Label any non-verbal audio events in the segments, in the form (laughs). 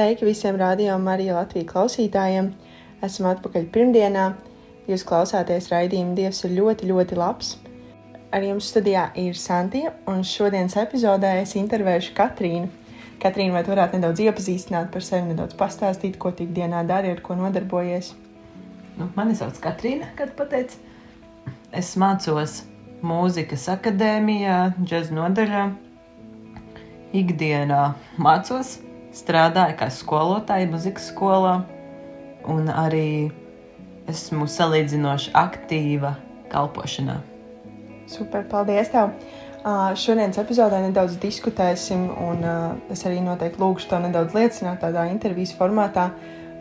Sveiki visiem rādījumam, arī Latvijas klausītājiem! Esam atpakaļ pirmdienā. Jūs klausāties raidījumu Dievs ir ļoti, ļoti labs. Ar jums studijā ir Santija, un šodienas epizodē es intervēšu Katrīnu. Katrīna, vai tu varētu nedaudz iepazīstināt par sevi, nedaudz pastāstīt, ko tik dienā dari, ar ko nodarbojies? Nu, mani sauc Katrīna, kad pateic. Es mācos mūzikas akadēmijā, džēzus nodaļā. Ikdienā mācos strādāju kā skolotāja muzikas skolā, un arī esmu salīdzinoši aktīva kalpošanā. Super, paldies! Tev. Uh, šodienas epizodē nedaudz diskutēsim, un uh, es arī noteikti lūgšu tev nedaudz liecināt tādā intervijas formātā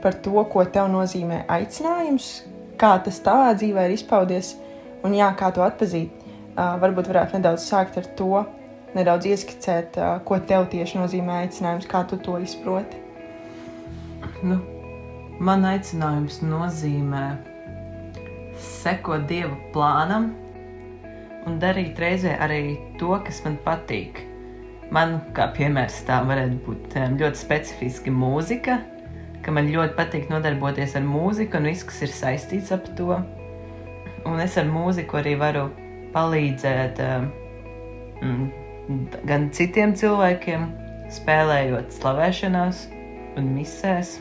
par to, ko tev nozīmē aicinājums, kā tas tavā dzīvē ir izpaudies, un jā, kā to atpazīt. Uh, varbūt varētu nedaudz sākt ar to, nedaudz ieskicēt, ko tev tieši nozīmē aicinājums, kā tu to izproti? Nu, man aicinājums nozīmē sekot Dieva plānam un darīt reizē arī to, kas man patīk. Man, kā piemērs, tā varētu būt ļoti specifiski mūzika, ka man ļoti patīk nodarboties ar mūziku un viss, kas ir saistīts ap to. Un es ar mūziku arī varu palīdzēt um, gan citiem cilvēkiem, spēlējot slavēšanās un misēs,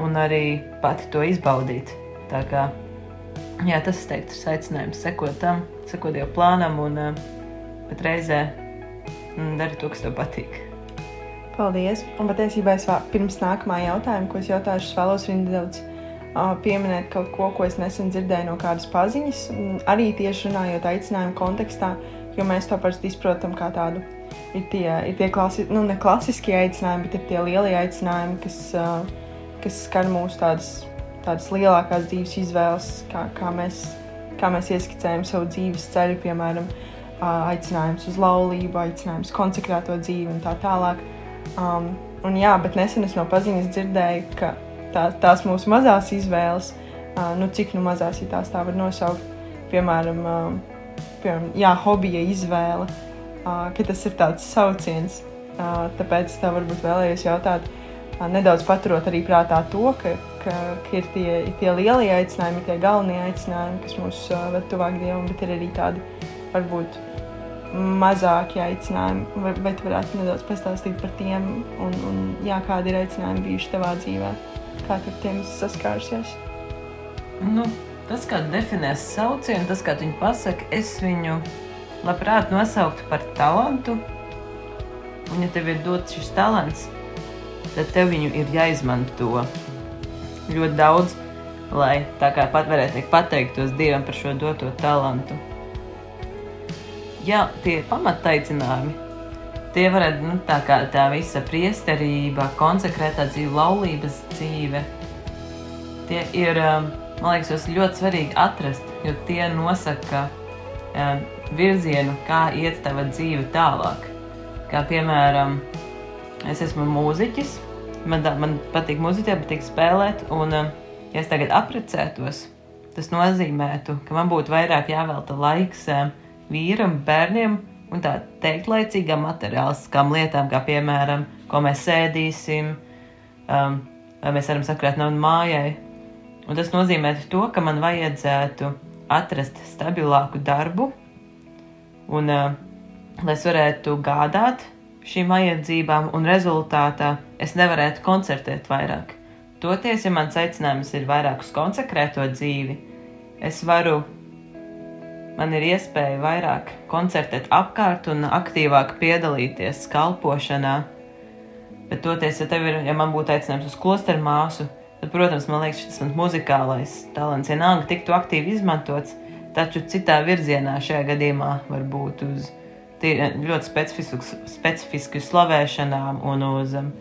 un arī pati to izbaudīt. Tā kā jā, tas, es teiktu, ir aicinājums sekot tam, sekot jau plānam un pat uh, reizē mm, darīt to, kas tev patīk. Paldies! Un patiesībā es vēl pirms nākamā jautājuma, ko es jautāšu, es vēlos arī nedaudz pieminēt kaut ko, ko es nesen dzirdēju no kādas paziņas, arī tieši runājot aicinājumu kontekstā, jo mēs to parasti izprotam kā tādu. Ir tie, ir tie klasi, nu, ne klasiskie aicinājumi, bet ir tie lielie aicinājumi, kas, kas skar mūsu tādas, tādas lielākās dzīves izvēles, kā, kā, mēs, kā mēs ieskicējam savu dzīves ceļu, piemēram, aicinājums uz laulību, aicinājums konsekrēto dzīvi un tā tālāk. Um, un jā, bet nesen es no paziņas dzirdēju, ka tā, tās mūsu mazās izvēles, uh, nu cik nu mazās, ja tās tā var nosaukt, piemēram, uh, piemēram, jā, hobija izvēle, ka tas ir tāds sauciens. Tāpēc tev varbūt vēlējos jautāt, nedaudz paturot arī prātā to, ka, ka, ka ir, tie, tie lielie aicinājumi, tie galvenie aicinājumi, kas mūs ved tuvāk Dievam, bet ir arī tādi varbūt mazāki aicinājumi. Vai, vai tu varētu nedaudz pastāstīt par tiem un, un jā, kādi ir aicinājumi bijuši tavā dzīvē? Kā tu ar tiem saskārusies? Nu, Tas, kā definēs saucienu, tas, kā viņi pasaka, es viņu labprāt nosauktu par talantu. Un, ja tev ir dots šis talants, tad tev viņu ir jāizmanto ļoti daudz, lai tā kā pat varētu teikt, pateiktos Dievam par šo doto talantu. Jā, tie pamataicinājumi, tie varētu nu, tā kā tā visa priesterība, konsekrētā dzīve, laulības dzīve. Tie ir um, man liekas, ir ļoti svarīgi atrast, jo tie nosaka uh, virzienu, kā iet tava dzīve tālāk. Kā piemēram, es esmu mūziķis, man, man patīk muzicēt, patīk spēlēt, un uh, ja es tagad apprecētos, tas nozīmētu, ka man būtu vairāk jāvelta laiks uh, vīram, bērniem un tā teikt laicīgām materiāliskām lietām, kā piemēram, ko mēs sēdīsim, um, vai mēs varam sakrāt naudu mājai, Un tas nozīmē to, ka man vajadzētu atrast stabilāku darbu, un uh, lai es varētu gādāt šīm vajadzībām, un rezultātā es nevarētu koncertēt vairāk. Toties, ja mans aicinājums ir vairāk uz konsekrēto dzīvi, es varu, man ir iespēja vairāk koncertēt apkārt un aktīvāk piedalīties kalpošanā. Bet toties, ja, ir, ja man būtu aicinājums uz klosteru māsu, tad, protams, man liekas, šis muzikālais talants vienalga tiktu aktīvi izmantots, taču citā virzienā šajā gadījumā varbūt uz ļoti specifisku, specifisku slavēšanām un uz um,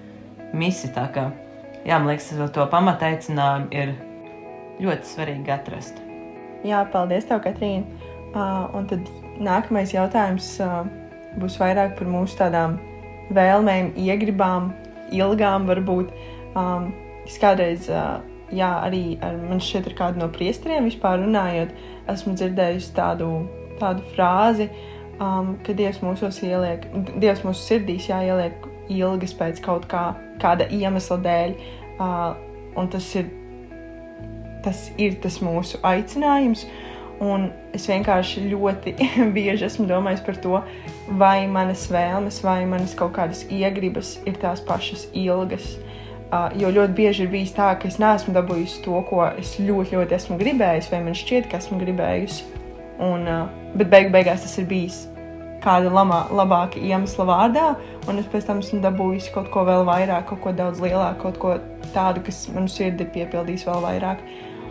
misiju. Tā kā, jā, man liekas, to pamataicinājumu ir ļoti svarīgi atrast. Jā, paldies tev, Katrīna. Uh, un tad nākamais jautājums uh, būs vairāk par mūsu tādām vēlmēm, iegribām, ilgām varbūt. Um, es kādreiz, jā, arī ar man šeit ir kāda no priesteriem vispār runājot, esmu dzirdējusi tādu, tādu frāzi, um, ka Dievs mūsos ieliek, Dievs mūsu sirdīs jāieliek ilgas pēc kaut kā, kāda iemesla dēļ, uh, un tas ir, tas ir tas mūsu aicinājums, Un es vienkārši ļoti (laughs) bieži esmu domājis par to, vai manas vēlmes, vai manas kaut kādas iegribas ir tās pašas ilgas. Uh, jo ļoti bieži ir bijis tā, ka es neesmu dabūjusi to, ko es ļoti, ļoti esmu gribējusi, vai man šķiet, ka esmu gribējusi. Un, bet beig beigās tas ir bijis kāda labā, labāka iemesla vārdā, un es pēc tam esmu dabūjusi kaut ko vēl vairāk, kaut ko daudz lielāku, kaut ko tādu, kas manu sirdi ir piepildījis vēl vairāk.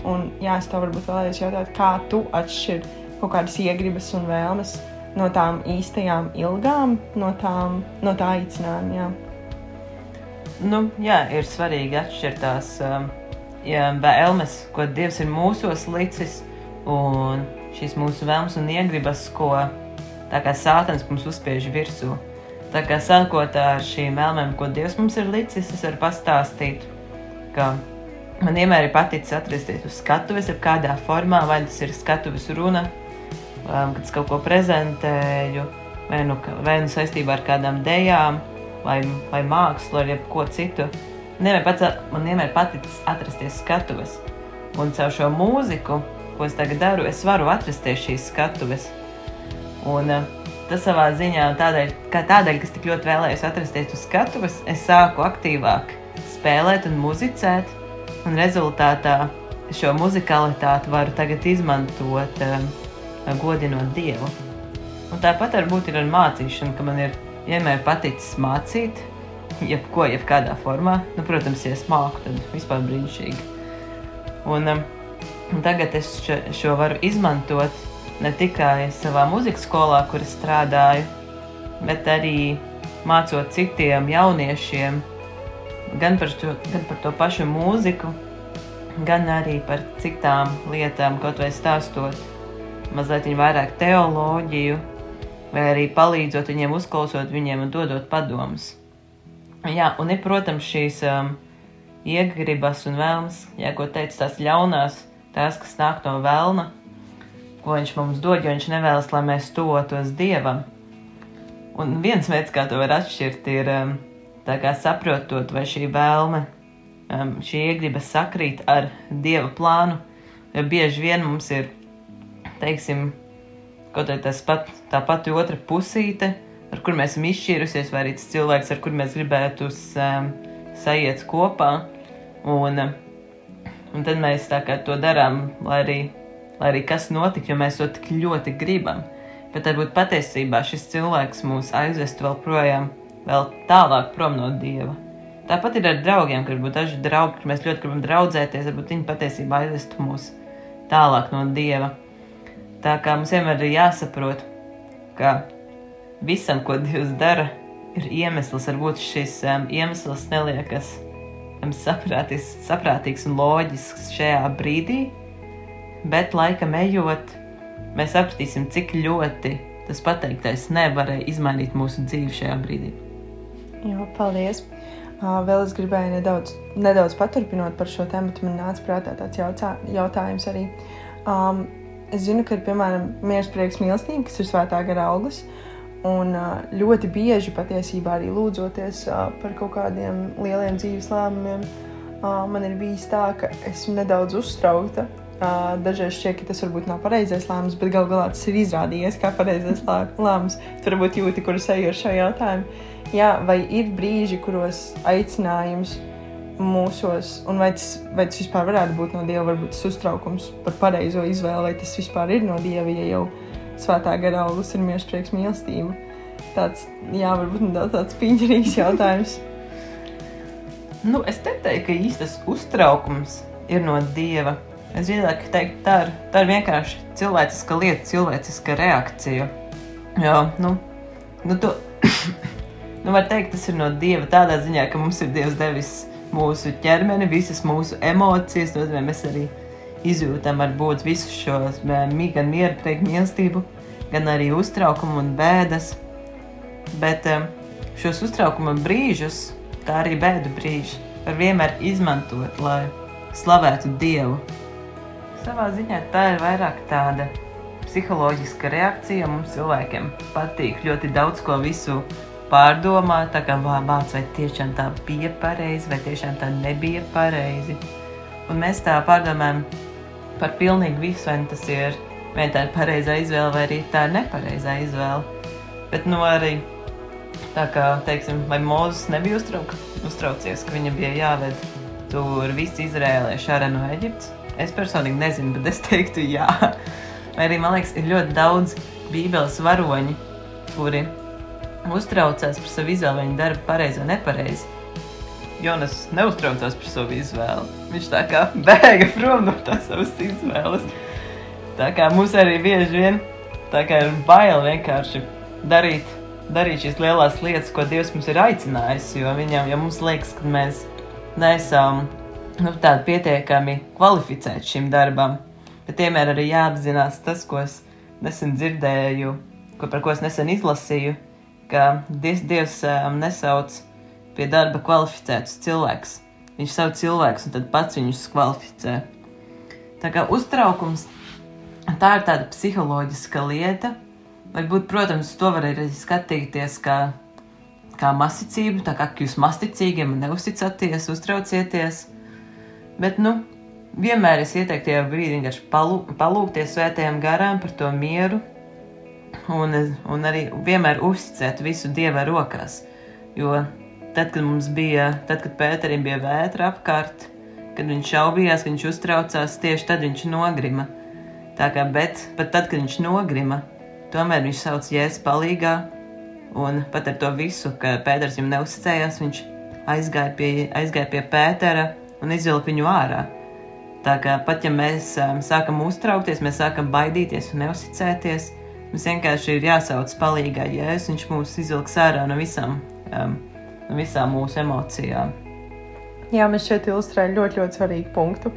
Un, jā, es tev varbūt vēlējos jautāt, kā tu atšķir kaut kādas iegribas un vēlmes no tām īstajām ilgām, no, tām, no tā aicinājuma. Nu, jā, ir svarīgi atšķirt tās um, vēlmes, ko Dievs ir mūsos licis, un šīs mūsu vēlmes un iegribas, ko sātans mums uzspiež virsū. Tā kā sākot ar šīm vēlmēm, ko Dievs mums ir licis, es varu pastāstīt, ka Man vienmēr ir paticis atrasties uz skatuves, jau kādā formā, vai tas ir skatuves runa, um, kad es kaut ko prezentēju, vai nu, vai nu saistībā ar kādām dejām, vai, vai mākslu, vai ko citu. Vienmēr pats, man vienmēr paticis atrasties skatuves. Un caur šo mūziku, ko es tagad daru, es varu atrasties šīs skatuves. Un, uh, tas savā ziņā, tādēļ, tādēļ, kas tik ļoti vēlējos atrasties uz skatuves, es sāku aktīvāk spēlēt un muzicēt Un rezultātā šo muzikalitāti varu tagad izmantot, um, godinot Dievu. Un tāpat varbūt ir ar mācīšanu, ka man ir vienmēr paticis mācīt, jebko, jebkādā formā. Nu, protams, ja es māku, tad vispār brīnišķīgi. Un, um, tagad es šo, šo varu izmantot ne tikai savā muzikas skolā, kur es strādāju, bet arī mācot citiem jauniešiem gan par, šo, gan par to pašu mūziku, gan arī par citām lietām, kaut vai stāstot mazliet vairāk teoloģiju, vai arī palīdzot viņiem, uzklausot viņiem un dodot padomus. Jā, un ir, protams, šīs um, iegribas un vēlmes, ja ko teica tās ļaunās, tās, kas nāk no vēlna, ko viņš mums dod, jo viņš nevēlas, lai mēs tuvotos Dievam. Un viens veids, kā to var atšķirt, ir um, saprotot, vai šī vēlme, um, šī iegriba sakrīt ar dieva plānu, jo bieži vien mums ir, teiksim, kaut kā tas pat, tā pati otra pusīte, ar kur mēs esam izšķīrusies, vai arī tas cilvēks, ar kur mēs gribētu um, sajiet kopā. Un, un tad mēs tā kā to darām, lai arī, lai arī kas notiktu, jo mēs to tik ļoti gribam. Bet varbūt patiesībā šis cilvēks mūs aizvest vēl projām vēl tālāk prom no Dieva. Tāpat ir ar draugiem, kad varbūt daži draugi, kur mēs ļoti gribam draudzēties, varbūt viņi patiesībā aizvestu mūs tālāk no Dieva. Tā kā mums vienmēr ir jāsaprot, ka visam, ko Dievs dara, ir iemesls. Varbūt šis um, iemesls neliekas um, saprātīgs, saprātīgs un loģisks šajā brīdī, bet laikam ejot, mēs sapratīsim, cik ļoti tas pateiktais nevarēja izmainīt mūsu dzīvi šajā brīdī. Jā, paldies! Vēl es gribēju nedaudz, nedaudz paturpināt par šo tēmu. Man nāca prātā tāds jautā, jautājums arī. Um, es zinu, ka ir piemēram mieras prieks mīlestība, kas ir svētā gara auglis. Un ļoti bieži patiesībā arī lūdzoties par kaut kādiem lieliem dzīves lēmumiem, man ir bijis tā, ka esmu nedaudz uztraukta. Dažreiz šķiet, ka tas varbūt nav pareizais lēmums, bet galu galā tas ir izrādījies kā pareizais lēmums. Tur varbūt jūti, kur es eju ar šo jautājumu. Jā, vai ir brīži, kuros aicinājums mūsos, un vai tas, vai tas vispār varētu būt no Dieva, varbūt tas uztraukums par pareizo izvēli, vai tas vispār ir no Dieva, ja jau svētā gara augsts ir mieres prieks mīlestība. Tāds, jā, varbūt nedaudz tāds piņķerīgs jautājums. nu, es neteiktu, ka īstas uztraukums ir no dieva. Es drīzāk teiktu, tā ir, tā ir vienkārši cilvēciska lieta, cilvēciska reakcija. Jā, nu, nu, to, (coughs) nu var teikt, tas ir no dieva tādā ziņā, ka mums ir dievs devis mūsu ķermeni, visas mūsu emocijas, nozīmē, mēs arī izjūtam varbūt visus šos gan mieru, prieku, mīlestību, gan arī uztraukumu un bēdas. Bet šos uztraukuma brīžus, kā arī bēdu brīžus, var vienmēr izmantot, lai slavētu Dievu. Savā ziņā tā ir vairāk tāda psiholoģiska reakcija. Mums cilvēkiem patīk ļoti daudz ko visu pārdomāt, tā kā vāc, vai tiešām tā bija pareizi, vai tiešām tā nebija pareizi. Un mēs tā pārdomājam par pilnīgi visu, vai tas ir vai tā ir pareizā izvēle, vai arī tā ir nepareizā izvēle. Bet nu arī tā kā, teiksim, vai Mozus nebija uztrauk, uztraucies, ka viņa bija jāved tur visi izrēlieši ārā no Eģiptes. Es personīgi nezinu, bet es teiktu jā. Vai arī, man liekas, ir ļoti daudz bībeles varoņi, kuri uztraucās par savu izvēli, viņi dara pareizi vai nepareizi. Jonas neuztraucās par savu izvēli. Viņš tā kā (laughs) bēga prom no tās savas izvēles. Tā kā mums arī bieži vien ir bail vienkārši darīt, darīt šīs lielās lietas, ko Dievs mums ir aicinājis. Jo viņam, ja mums liekas, ka mēs neesam nu, tādi pietiekami kvalificēti šim darbam, bet vienmēr arī jāapzinās tas, ko es nesen dzirdēju, ko, par ko es nesen izlasīju, ka Dievs, um, nesauc pie darba kvalificētus cilvēkus. Viņš savu cilvēkus un pats viņus kvalificē. Tā kā uztraukums, tā ir tāda psiholoģiska lieta. Varbūt, protams, to var arī skatīties kā, kā masticību, tā kā jūs masticīgiem neusticaties, uztraucieties. Bet, nu, vienmēr es ieteiktu tajā brīdī vienkārši palūk, palūkties svētajam garām par to mieru un, un arī vienmēr uzticēt visu Dieva rokās. Jo Tad, kad mums bija, tad, kad Pēterim bija vētra apkārt, kad viņš šaubījās, ka viņš uztraucās, tieši tad viņš nogrima. Tā kā, bet pat tad, kad viņš nogrima, tomēr viņš sauc jēzus palīgā, un pat ar to visu, ka Pēters viņam neuzticējās, viņš aizgāja pie, aizgāja pie Pētera un izvilka viņu ārā. Tā kā pat ja mēs um, sākam uztraukties, mēs sākam baidīties un neuzticēties, mums vienkārši ir jāsauc palīgā jēzus, viņš mūs izvilks ārā no visām um, visām mūsu emocijām. Jā, mēs šeit ilustrējam ļoti, ļoti svarīgu punktu.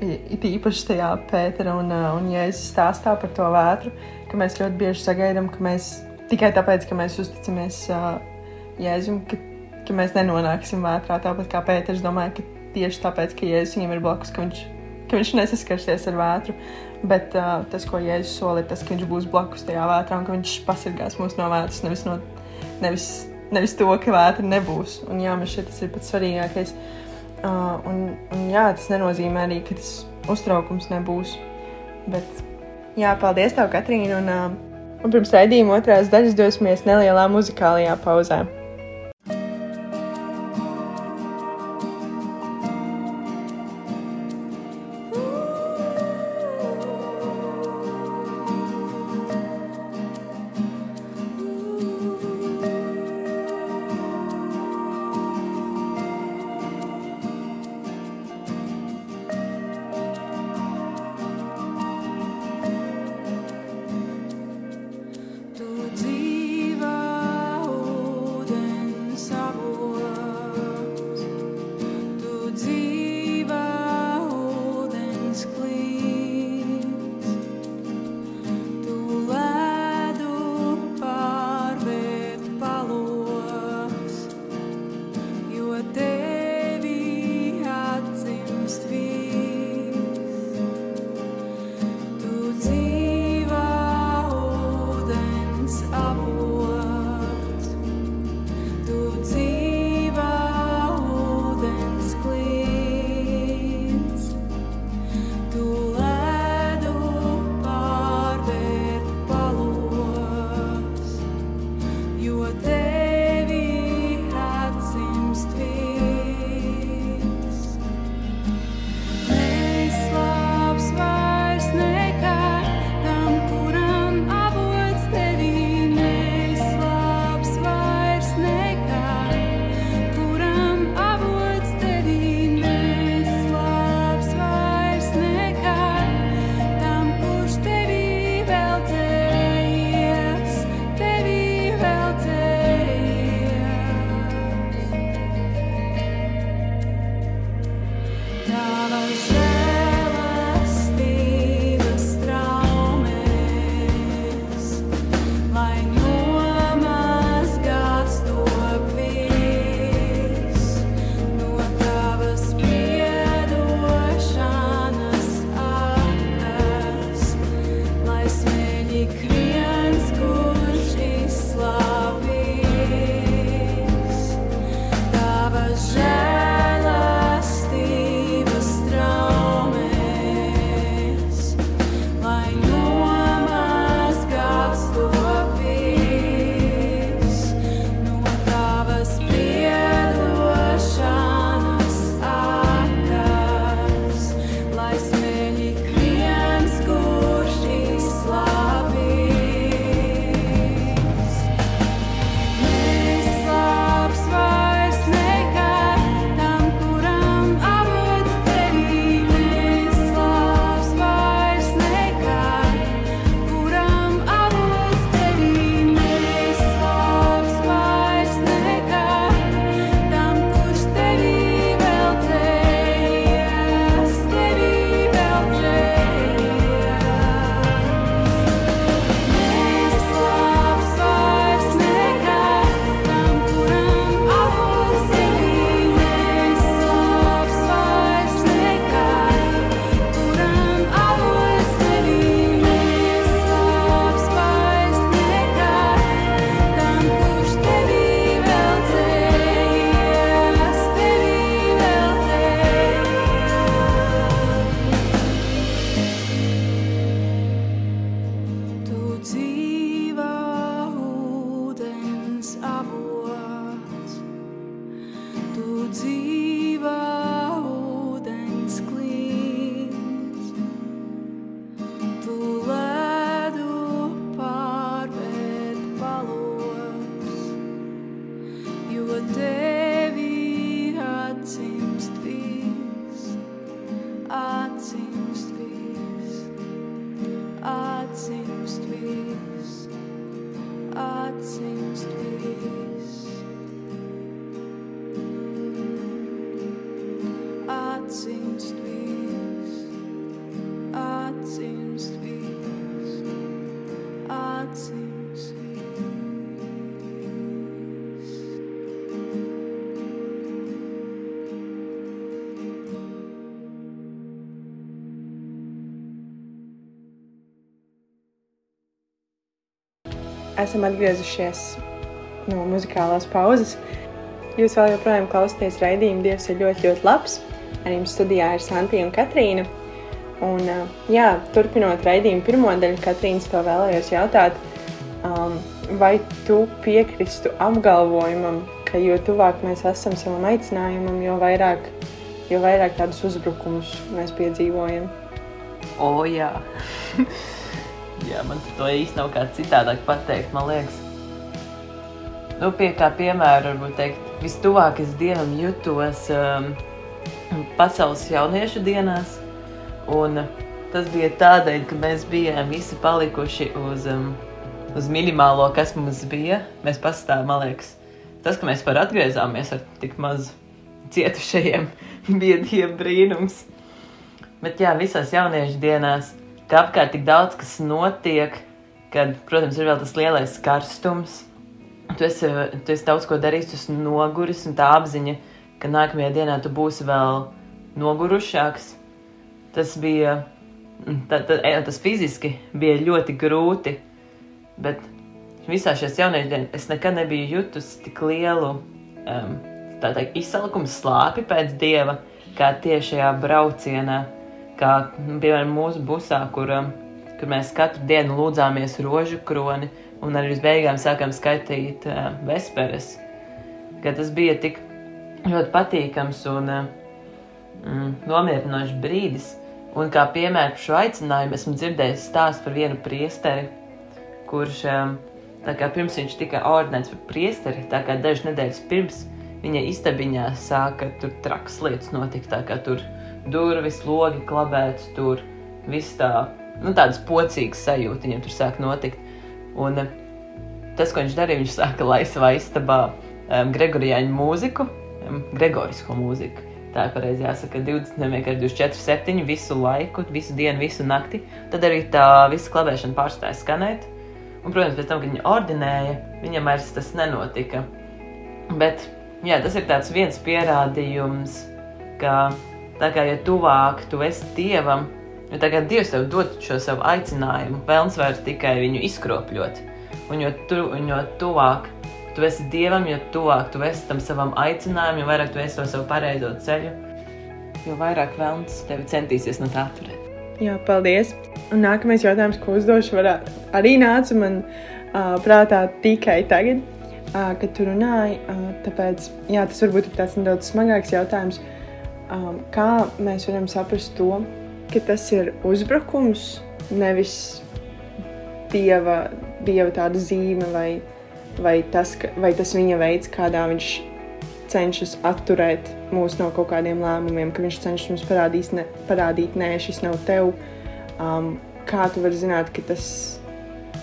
It īpaši tajā Pētera un, un Jēzus stāstā par to vētru, ka mēs ļoti bieži sagaidām, ka mēs tikai tāpēc, ka mēs uzticamies uh, Jēzum, ka, ka mēs nenonāksim vētrā. Tāpat kā Pēters domāja, ka tieši tāpēc, ka Jēzus viņam ir blakus, ka viņš, ka viņš nesaskarsies ar vētru. Bet uh, tas, ko Jēzus sola, ir tas, ka viņš būs blakus tajā vētrā un ka viņš pasargās mūs no vētras, nevis no. Nevis Nevis to, ka vētra nebūs. Un jā, man šķiet, tas ir pats svarīgākais. Uh, un, un jā, tas nenozīmē arī, ka tas uztraukums nebūs. Bet jā, paldies tev, Katrīna. Un, uh, un pirms raidījuma otrās daļas dosimies nelielā muzikālajā pauzē. Esam atgriezušies no muzikālās pauzes. Jūs vēl joprojām klausāties raidījumu Dievs ir ļoti, ļoti labs. Ar jums studijā ir Santija un Katrīna. Un, jā, turpinot raidījumu pirmo daļu, Katrīnas to vēlējos jautāt, um, vai tu piekristu apgalvojumam, ka jo tuvāk mēs esam savam aicinājumam, jo vairāk, jo vairāk tādus uzbrukumus mēs piedzīvojam? O, jā. (laughs) Jā, man to īsti nav kā citādāk pateikt, man liekas. Nu, pie kā piemēra, varbūt teikt, vistuvāk es Dievam jutos um, pasaules jauniešu dienās, un tas bija tādēļ, ka mēs bijām visi palikuši uz, um, uz minimālo, kas mums bija. Mēs pastāvām, man liekas, tas, ka mēs par atgriezāmies ar tik maz cietušajiem, (laughs) bija Dieva brīnums. Bet jā, visās jauniešu dienās ka apkārt tik daudz kas notiek, kad, protams, ir vēl tas lielais karstums. Tu esi, tu esi daudz ko darījis, tu esi noguris, un tā apziņa, ka nākamajā dienā tu būsi vēl nogurušāks. Tas bija, tā, tā, e, tas fiziski bija ļoti grūti, bet visā šajās jauniešu dienās es nekad nebiju jutusi tik lielu um, izsalkumu slāpi pēc dieva, kā tieši šajā braucienā kā piemēram mūsu busā, kur, um, kur mēs katru dienu lūdzāmies rožu kroni un arī uz beigām sākām skaitīt uh, vesperes. Tas bija tik ļoti patīkams un uh, nomierinošs brīdis. Un kā piemēru par šo aicinājumu esmu dzirdējis stāstu par vienu priesteri, kurš um, pirms viņš tika ordinēts par priesteri, tā kā dažas nedēļas pirms viņa istabiņā sāka tur trakas lietas notikt, tā kā tur durvis, logi klabēts, tur viss tā, nu, tādas pocīgas sajūta viņam tur sāk notikt. Un eh, tas, ko viņš darīja, viņš sāka laist savā istabā um, Gregorijāņu mūziku, um, Gregorisko mūziku. Tā ir pareizi jāsaka, 20, nevienkārši 24, 7 visu laiku, visu dienu, visu nakti. Tad arī tā visa klavēšana pārstāja skanēt. Un, protams, pēc tam, kad viņa ordinēja, viņam vairs tas nenotika. Bet jā, tas ir viens pierādījums, ka Tā kā, ja tuvāk tu esi dievam, jo tagad dievs tev dod šo savu aicinājumu, vēlams vairs tikai viņu izkropļot. Un jo, tu, un jo tuvāk tu esi dievam, jo tuvāk tu esi tam savam aicinājumam, jo vairāk tu esi to savu pareizo ceļu, jo vairāk vēlams tevi centīsies no tā atturēt. Jā, paldies. Un nākamais jautājums, ko uzdošu, varētu, arī nāca man uh, prātā tikai tagad, uh, kad tu runāji. Uh, tāpēc jā, tas varbūt ir tāds nedaudz smagāks jautājums. Uh, um, kā mēs varam saprast to, ka tas ir uzbrukums, nevis dieva, dieva tāda zīme vai, vai, tas, vai tas viņa veids, kādā viņš cenšas atturēt mūs no kaut kādiem lēmumiem, ka viņš cenšas mums parādīt, ne, parādīt nē, šis nav tev. Um, kā tu vari zināt, ka tas,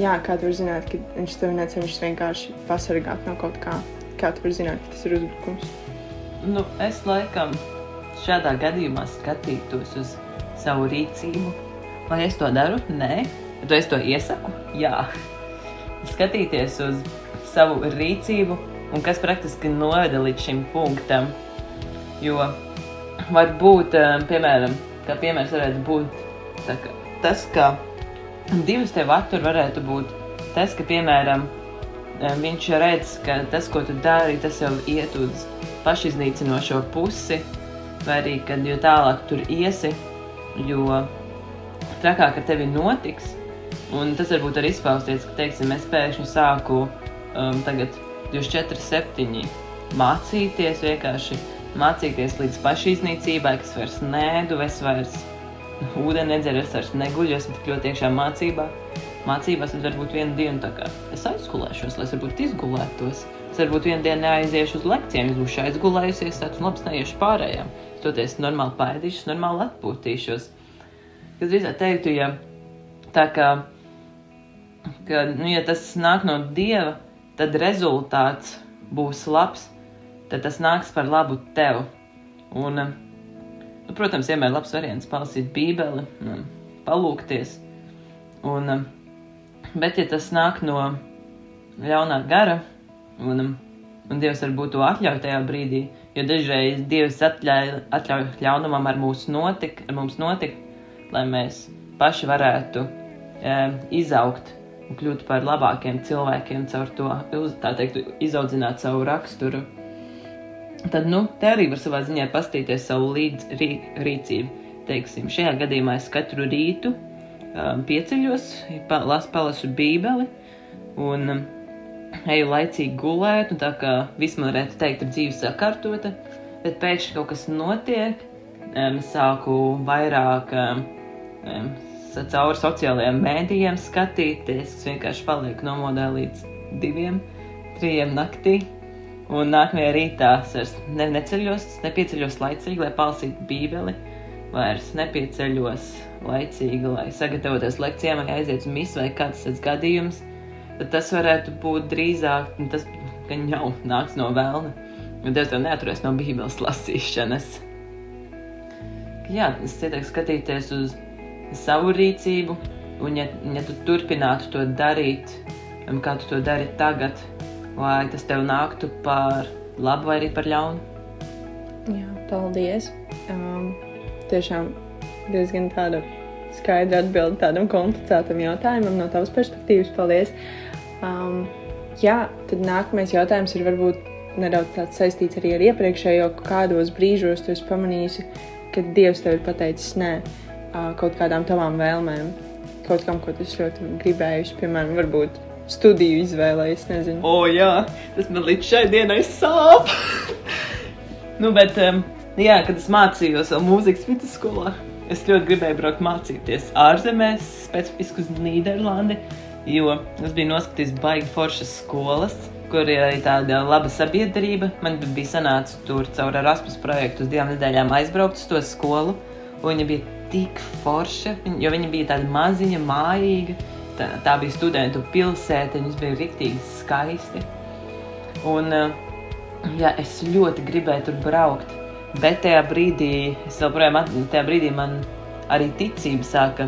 jā, kā tu vari zināt, ka viņš tev necenšas vienkārši pasargāt no kaut kā? Kā tu vari zināt, ka tas ir uzbrukums? Nu, es laikam šādā gadījumā skatītos uz savu rīcību. Vai es to daru? Nē, bet es to iesaku. Jā, skatīties uz savu rīcību un kas praktiski noveda līdz šim punktam. Jo var būt, eh, piemēram, kā piemērs varētu būt ka, tas, ka divas tev attur varētu būt tas, ka, piemēram, eh, viņš redz, ka tas, ko tu dari, tas jau iet uz pašiznīcinošo pusi, vai arī, kad jo tālāk tur iesi, jo trakāk ar tevi notiks. Un tas varbūt arī izpausties, ka, teiksim, es pēkšņi sāku um, tagad 24, 7 mācīties, vienkārši mācīties līdz pašiznīcībai, kas vairs nēdu, es vairs ūdeni nedzeru, es vairs neguļu, esmu tik ļoti iekšā mācībā. Mācībās tad varbūt vienu dienu tā kā es aizgulēšos, lai es varbūt izgulētos. Es varbūt vienu dienu neaiziešu uz lekcijām, es būšu aizgulējusies, tāds labs neiešu pārējām. Toties normāli paēdīšos, normāli atpūtīšos. Kas drīzāk teiktu, ja tā kā, ka, nu, ja tas nāk no Dieva, tad rezultāts būs labs, tad tas nāks par labu tev. Un, nu, protams, vienmēr labs variants palasīt Bībeli, nu, palūkties. Un, bet, ja tas nāk no ļaunā gara, un, un Dievs varbūt to atļauj tajā brīdī, jo dažreiz Dievs atļauj, atļauj ļaunumam ar, notik, ar mums notikt, lai mēs paši varētu e, izaugt un kļūt par labākiem cilvēkiem, caur to tā teikt, izaudzināt savu raksturu. Tad, nu, te arī var savā ziņā pastīties savu līdz rī, rīcību. Teiksim, šajā gadījumā es katru rītu um, pieceļos, pa, las, palasu bībeli un um, eju laicīgi gulēt, un tā kā viss man varētu teikt, ir dzīves sakārtota, bet pēkšņi kaut kas notiek, um, sāku vairāk cauri sociālajiem mēdījiem skatīties. Es vienkārši palieku nomodā līdz diviem, trijiem naktī. Un nākamajā rītā es ne, neceļos, nepieceļos laicīgi, lai palasītu Bībeli. Vairs nepieceļos laicīgi, lai sagatavotos lekcijām, vai aizietu uz misiju, vai kāds tas gadījums. Tad tas varētu būt drīzāk nu, tas, ka jau nāks no vēlna. Jo Dievs tev neaturēs no Bībeles lasīšanas. Jā, es ieteiktu skatīties uz savu rīcību, un ja, ja tu turpinātu to darīt, kā tu to dari tagad, vai tas tev nāktu par labu vai arī par ļaunu? Jā, paldies. Um, tiešām diezgan tāda skaidra atbilde tādam komplicētam jautājumam no tavas perspektīvas. Paldies! Um, jā, tad nākamais jautājums ir varbūt nedaudz saistīts arī ar iepriekšējo, kādos brīžos tu esi pamanījusi, ka Dievs tev ir pateicis nē kaut kādām tavām vēlmēm, kaut kam, ko tu ļoti gribējuši, piemēram, varbūt studiju izvēlējies, nezinu. O, jā, tas man līdz šai dienai sāp. (laughs) nu, bet, um, jā, kad es mācījos vēl mūzikas vidusskolā, es ļoti gribēju braukt mācīties ārzemēs, specifiski uz Nīderlandi, jo es biju noskatījis baigi foršas skolas, kur ir arī tāda laba sabiedrība. Man bija sanācis tur caur Erasmus projektu uz divām nedēļām aizbraukt uz to skolu, viņa bija tik forša, jo viņa bija tāda maziņa, mājīga. Tā, tā bija studentu pilsēta, viņas bija rīktīgi skaisti. Un, eh, jā, es ļoti gribēju tur braukt, bet tajā brīdī, es joprojām, tajā brīdī man arī ticība sāka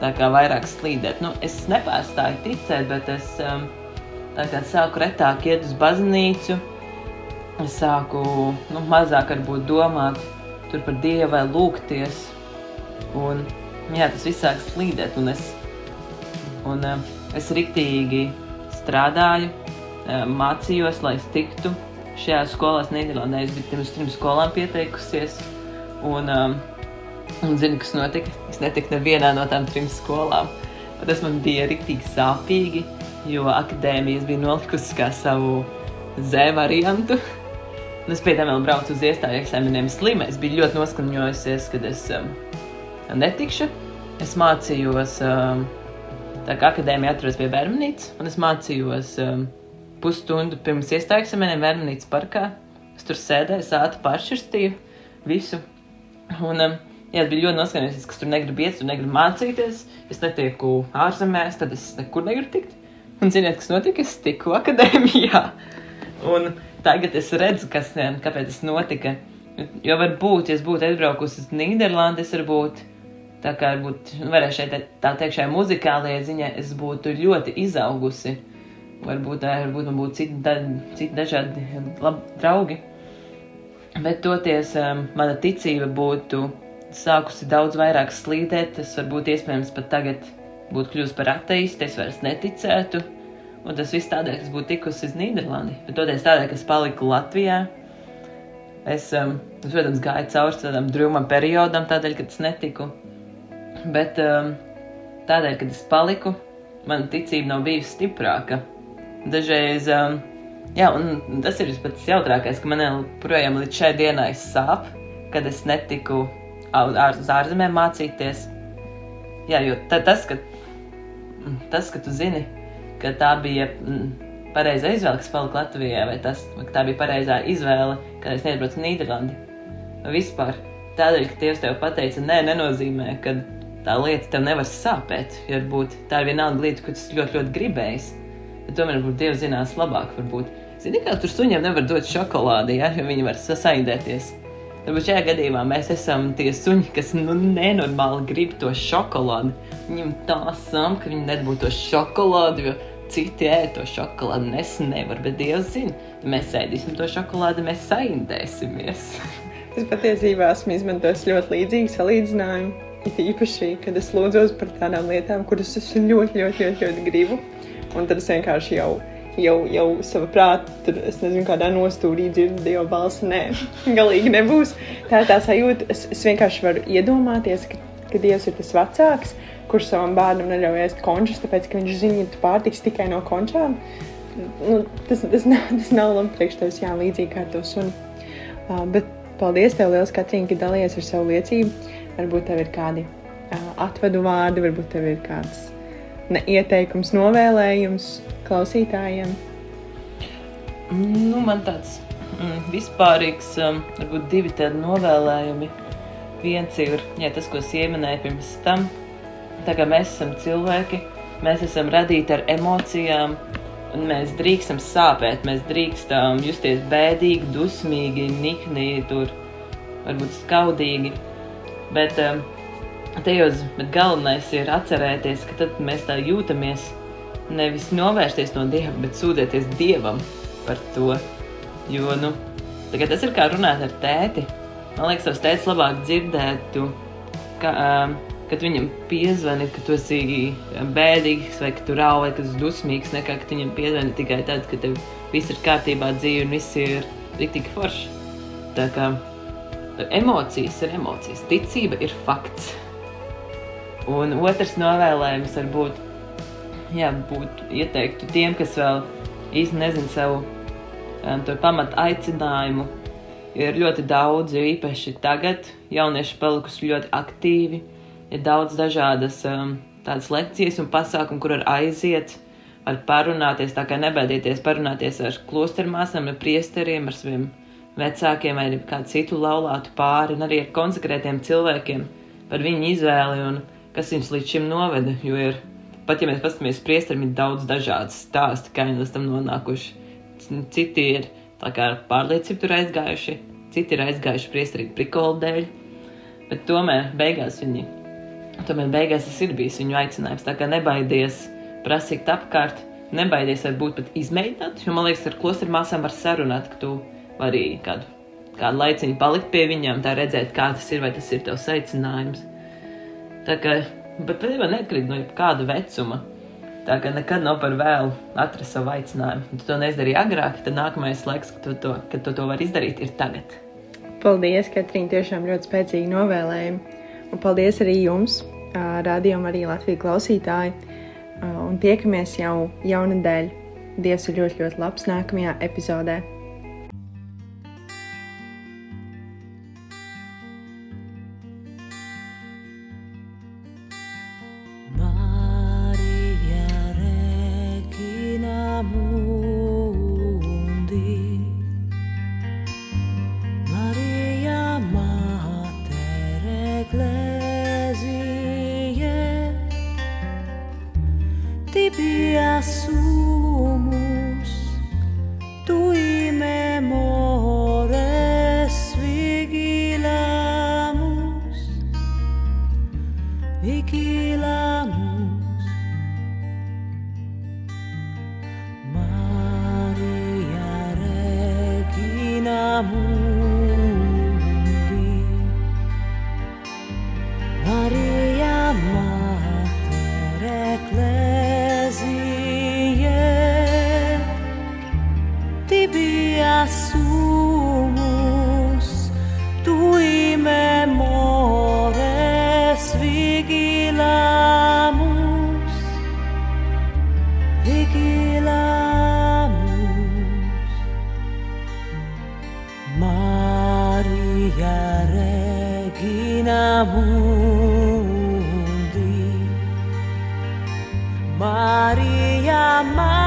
tā kā vairāk slīdēt. Nu, es nepārstāju ticēt, bet es um, tā kā sāku retāk iet uz baznīcu, es sāku nu, mazāk varbūt domāt tur par Dievu vai lūgties, Un, jā, tas viss sāk slīdēt, un es, un, uh, es riktīgi strādāju, uh, mācījos, lai es tiktu šajā skolā. Nīderlandē es biju pirms trim skolām pieteikusies, un, um, un zinu, kas notika. Es netiku nevienā no tām trim skolām. Tas man bija riktīgi sāpīgi, jo akadēmijas bija nolikusi kā savu Z variantu. Un es pēc tam vēl braucu uz iestāju eksāmeniem slimā. Es biju ļoti noskaņojusies, kad es um, netikšu. Es mācījos, um, tā kā akadēmija atrodas pie Vermanītes, un es mācījos um, pusstundu pirms iestājas maniem Vermanītes parkā. Es tur sēdēju, sātu pāršķirstīju visu. Un, um, jā, es biju ļoti noskaņojies, ka tur negribu iet, tur negribu mācīties. Es netieku ārzemēs, tad es nekur negribu tikt. Un ziniet, kas notika? Es tiku akadēmijā. Un tagad es redzu, kas, kāpēc tas notika. Jo varbūt, ja es būtu aizbraukusi uz Nīderlandi, es varbūt Tā kā varbūt varēšu šeit tā teikt, šajā muzikālajā ziņā es būtu ļoti izaugusi. Varbūt, varbūt man būtu citi, da, citi dažādi labi draugi. Bet toties um, mana ticība būtu sākusi daudz vairāk slīdēt. Tas varbūt iespējams pat tagad būtu kļuvusi par ateistu, es vairs neticētu. Un tas viss tādēļ, ka es būtu tikusi uz Nīderlandi. Bet toties tādēļ, ka es paliku Latvijā. Es, um, es protams, gāju cauri tādam drūmam periodam, tādēļ, ka es netiku Bet um, tādēļ, kad es paliku, mana ticība nav bijusi stiprāka. Dažreiz, um, jā, un tas ir pats jautrākais, ka man joprojām līdz šai dienai sāp, kad es netiku ār, uz ārzemēm mācīties. Jā, jo tas, ka, tas, ka tu zini, ka tā bija pareizā izvēle, kas palika Latvijā, vai tas, vai tā bija pareizā izvēle, kad es neiebraucu Nīderlandi. Vispār tādēļ, ka Dievs tev pateica, nē, nenozīmē, ka tā lieta tev nevar sāpēt. Varbūt tā ir vienalga lieta, ko tas ļoti, ļoti gribējis, tad tomēr varbūt Dievs zinās labāk. Varbūt. Zini, kā tur suņiem nevar dot šokolādi, ja, jo viņi var sasaidēties. Varbūt šajā gadījumā mēs esam tie suņi, kas nu, nenormāli grib to šokolādi. Viņam tā sam, ka viņi nedabū to šokolādi, jo citi ēd to šokolādi, un es nevaru, bet Dievs zina, ja mēs ēdīsim to šokolādi, mēs saindēsimies. (laughs) Es patiesībā esmu izmantojis ļoti līdzīgu salīdzinājumu. It īpaši, kad es lūdzos par tādām lietām, kuras es ļoti, ļoti, ļoti, ļoti gribu. Un tad es vienkārši jau, jau, jau savā prātā, tur es nezinu, kādā nostūrī dzirdu Dieva balsi. Nē, (laughs) galīgi nebūs. Tā ir tā sajūta. Es, es vienkārši varu iedomāties, ka, ka Dievs ir tas vecāks, kurš savam bērnam neļauj ēst končus, tāpēc, ka viņš zina, ka tu pārtiks tikai no končām. Nu, tas, tas, nav, tas nav labi priekš tevis, jā, līdzīgi kā to sunu. Uh, bet paldies tev liels, Katrīna, ka dalījies ar savu liecību. Varbūt tev ir kādi uh, atvadu vārdi, varbūt tev ir kāds ne, ieteikums, novēlējums klausītājiem. Nu, man tāds mm, vispārīgs, um, varbūt divi tādi novēlējumi. Viens ir jā, tas, ko es pieminēju pirms tam. Tā kā mēs esam cilvēki, mēs esam radīti ar emocijām, un mēs drīkstam sāpēt, mēs drīkstam justies bēdīgi, dusmīgi, nikni, tur varbūt skaudīgi. Bet, um, tajos, bet galvenais ir atcerēties, ka tad mēs tā jūtamies, nevis novērsties no Dieva, bet sūdzēties Dievam par to. Jo, nu, tas ir kā runāt ar tēti. Man liekas, tas tēvs labāk dzirdētu, ka, um, kad viņam piezvani, ka tu esi bēdīgs, vai ka tu rauj, vai ka tu esi dusmīgs, nekā ka viņam piezvani tikai tad, kad tev viss ir kārtībā dzīve un viss ir tik forši. Tā kā emocijas ir emocijas, ticība ir fakts. Un otrs novēlējums var būt, jā, būt ieteiktu tiem, kas vēl īsti nezina savu um, pamatu aicinājumu. Ir ļoti daudz, jo īpaši tagad jaunieši palikuši ļoti aktīvi ir daudz dažādas um, tādas lekcijas un pasākumu, kur var aiziet, var parunāties, tā kā nebaidieties parunāties ar klostermāsām, ar priesteriem, ar saviem vecākiem vai kādu citu laulātu pāri, un arī ar konsekrētiem cilvēkiem par viņu izvēli un kas viņus līdz šim noveda, jo ir, pat ja mēs paskatāmies priesteriem, ir daudz dažādas stāsti, kā viņi līdz tam nonākuši. Citi ir tā kā ar pārliecību tur aizgājuši, citi ir aizgājuši priesterīgi prikolu dēļ, bet tomēr beigās viņi Tomēr beigās tas ir bijis viņu aicinājums. Tā kā nebaidies prasīt apkārt, nebaidies varbūt pat izmēģināt, jo man liekas, ar klosteru māsām var sarunāt, ka tu vari kādu, kādu laiciņu palikt pie viņām, tā redzēt, kā tas ir, vai tas ir tavs aicinājums. Tā kā, bet patiesībā neatkarīgi no kāda vecuma. Tā kā nekad nav par vēlu atrast savu aicinājumu. Tu to neizdarīji agrāk, tad nākamais laiks, kad tu to, kad tu to vari izdarīt, ir tagad. Paldies, Katrīna, tiešām ļoti spēcīgi novēlējumi. Un paldies arī jums, rādījumam, arī Latvijas klausītāji. Un tiekamies jau jaunadēļ. Dievs ir ļoti, ļoti labs nākamajā epizodē. Vigilamus, vigilamus, Maria Regina Mundi, Maria Maria.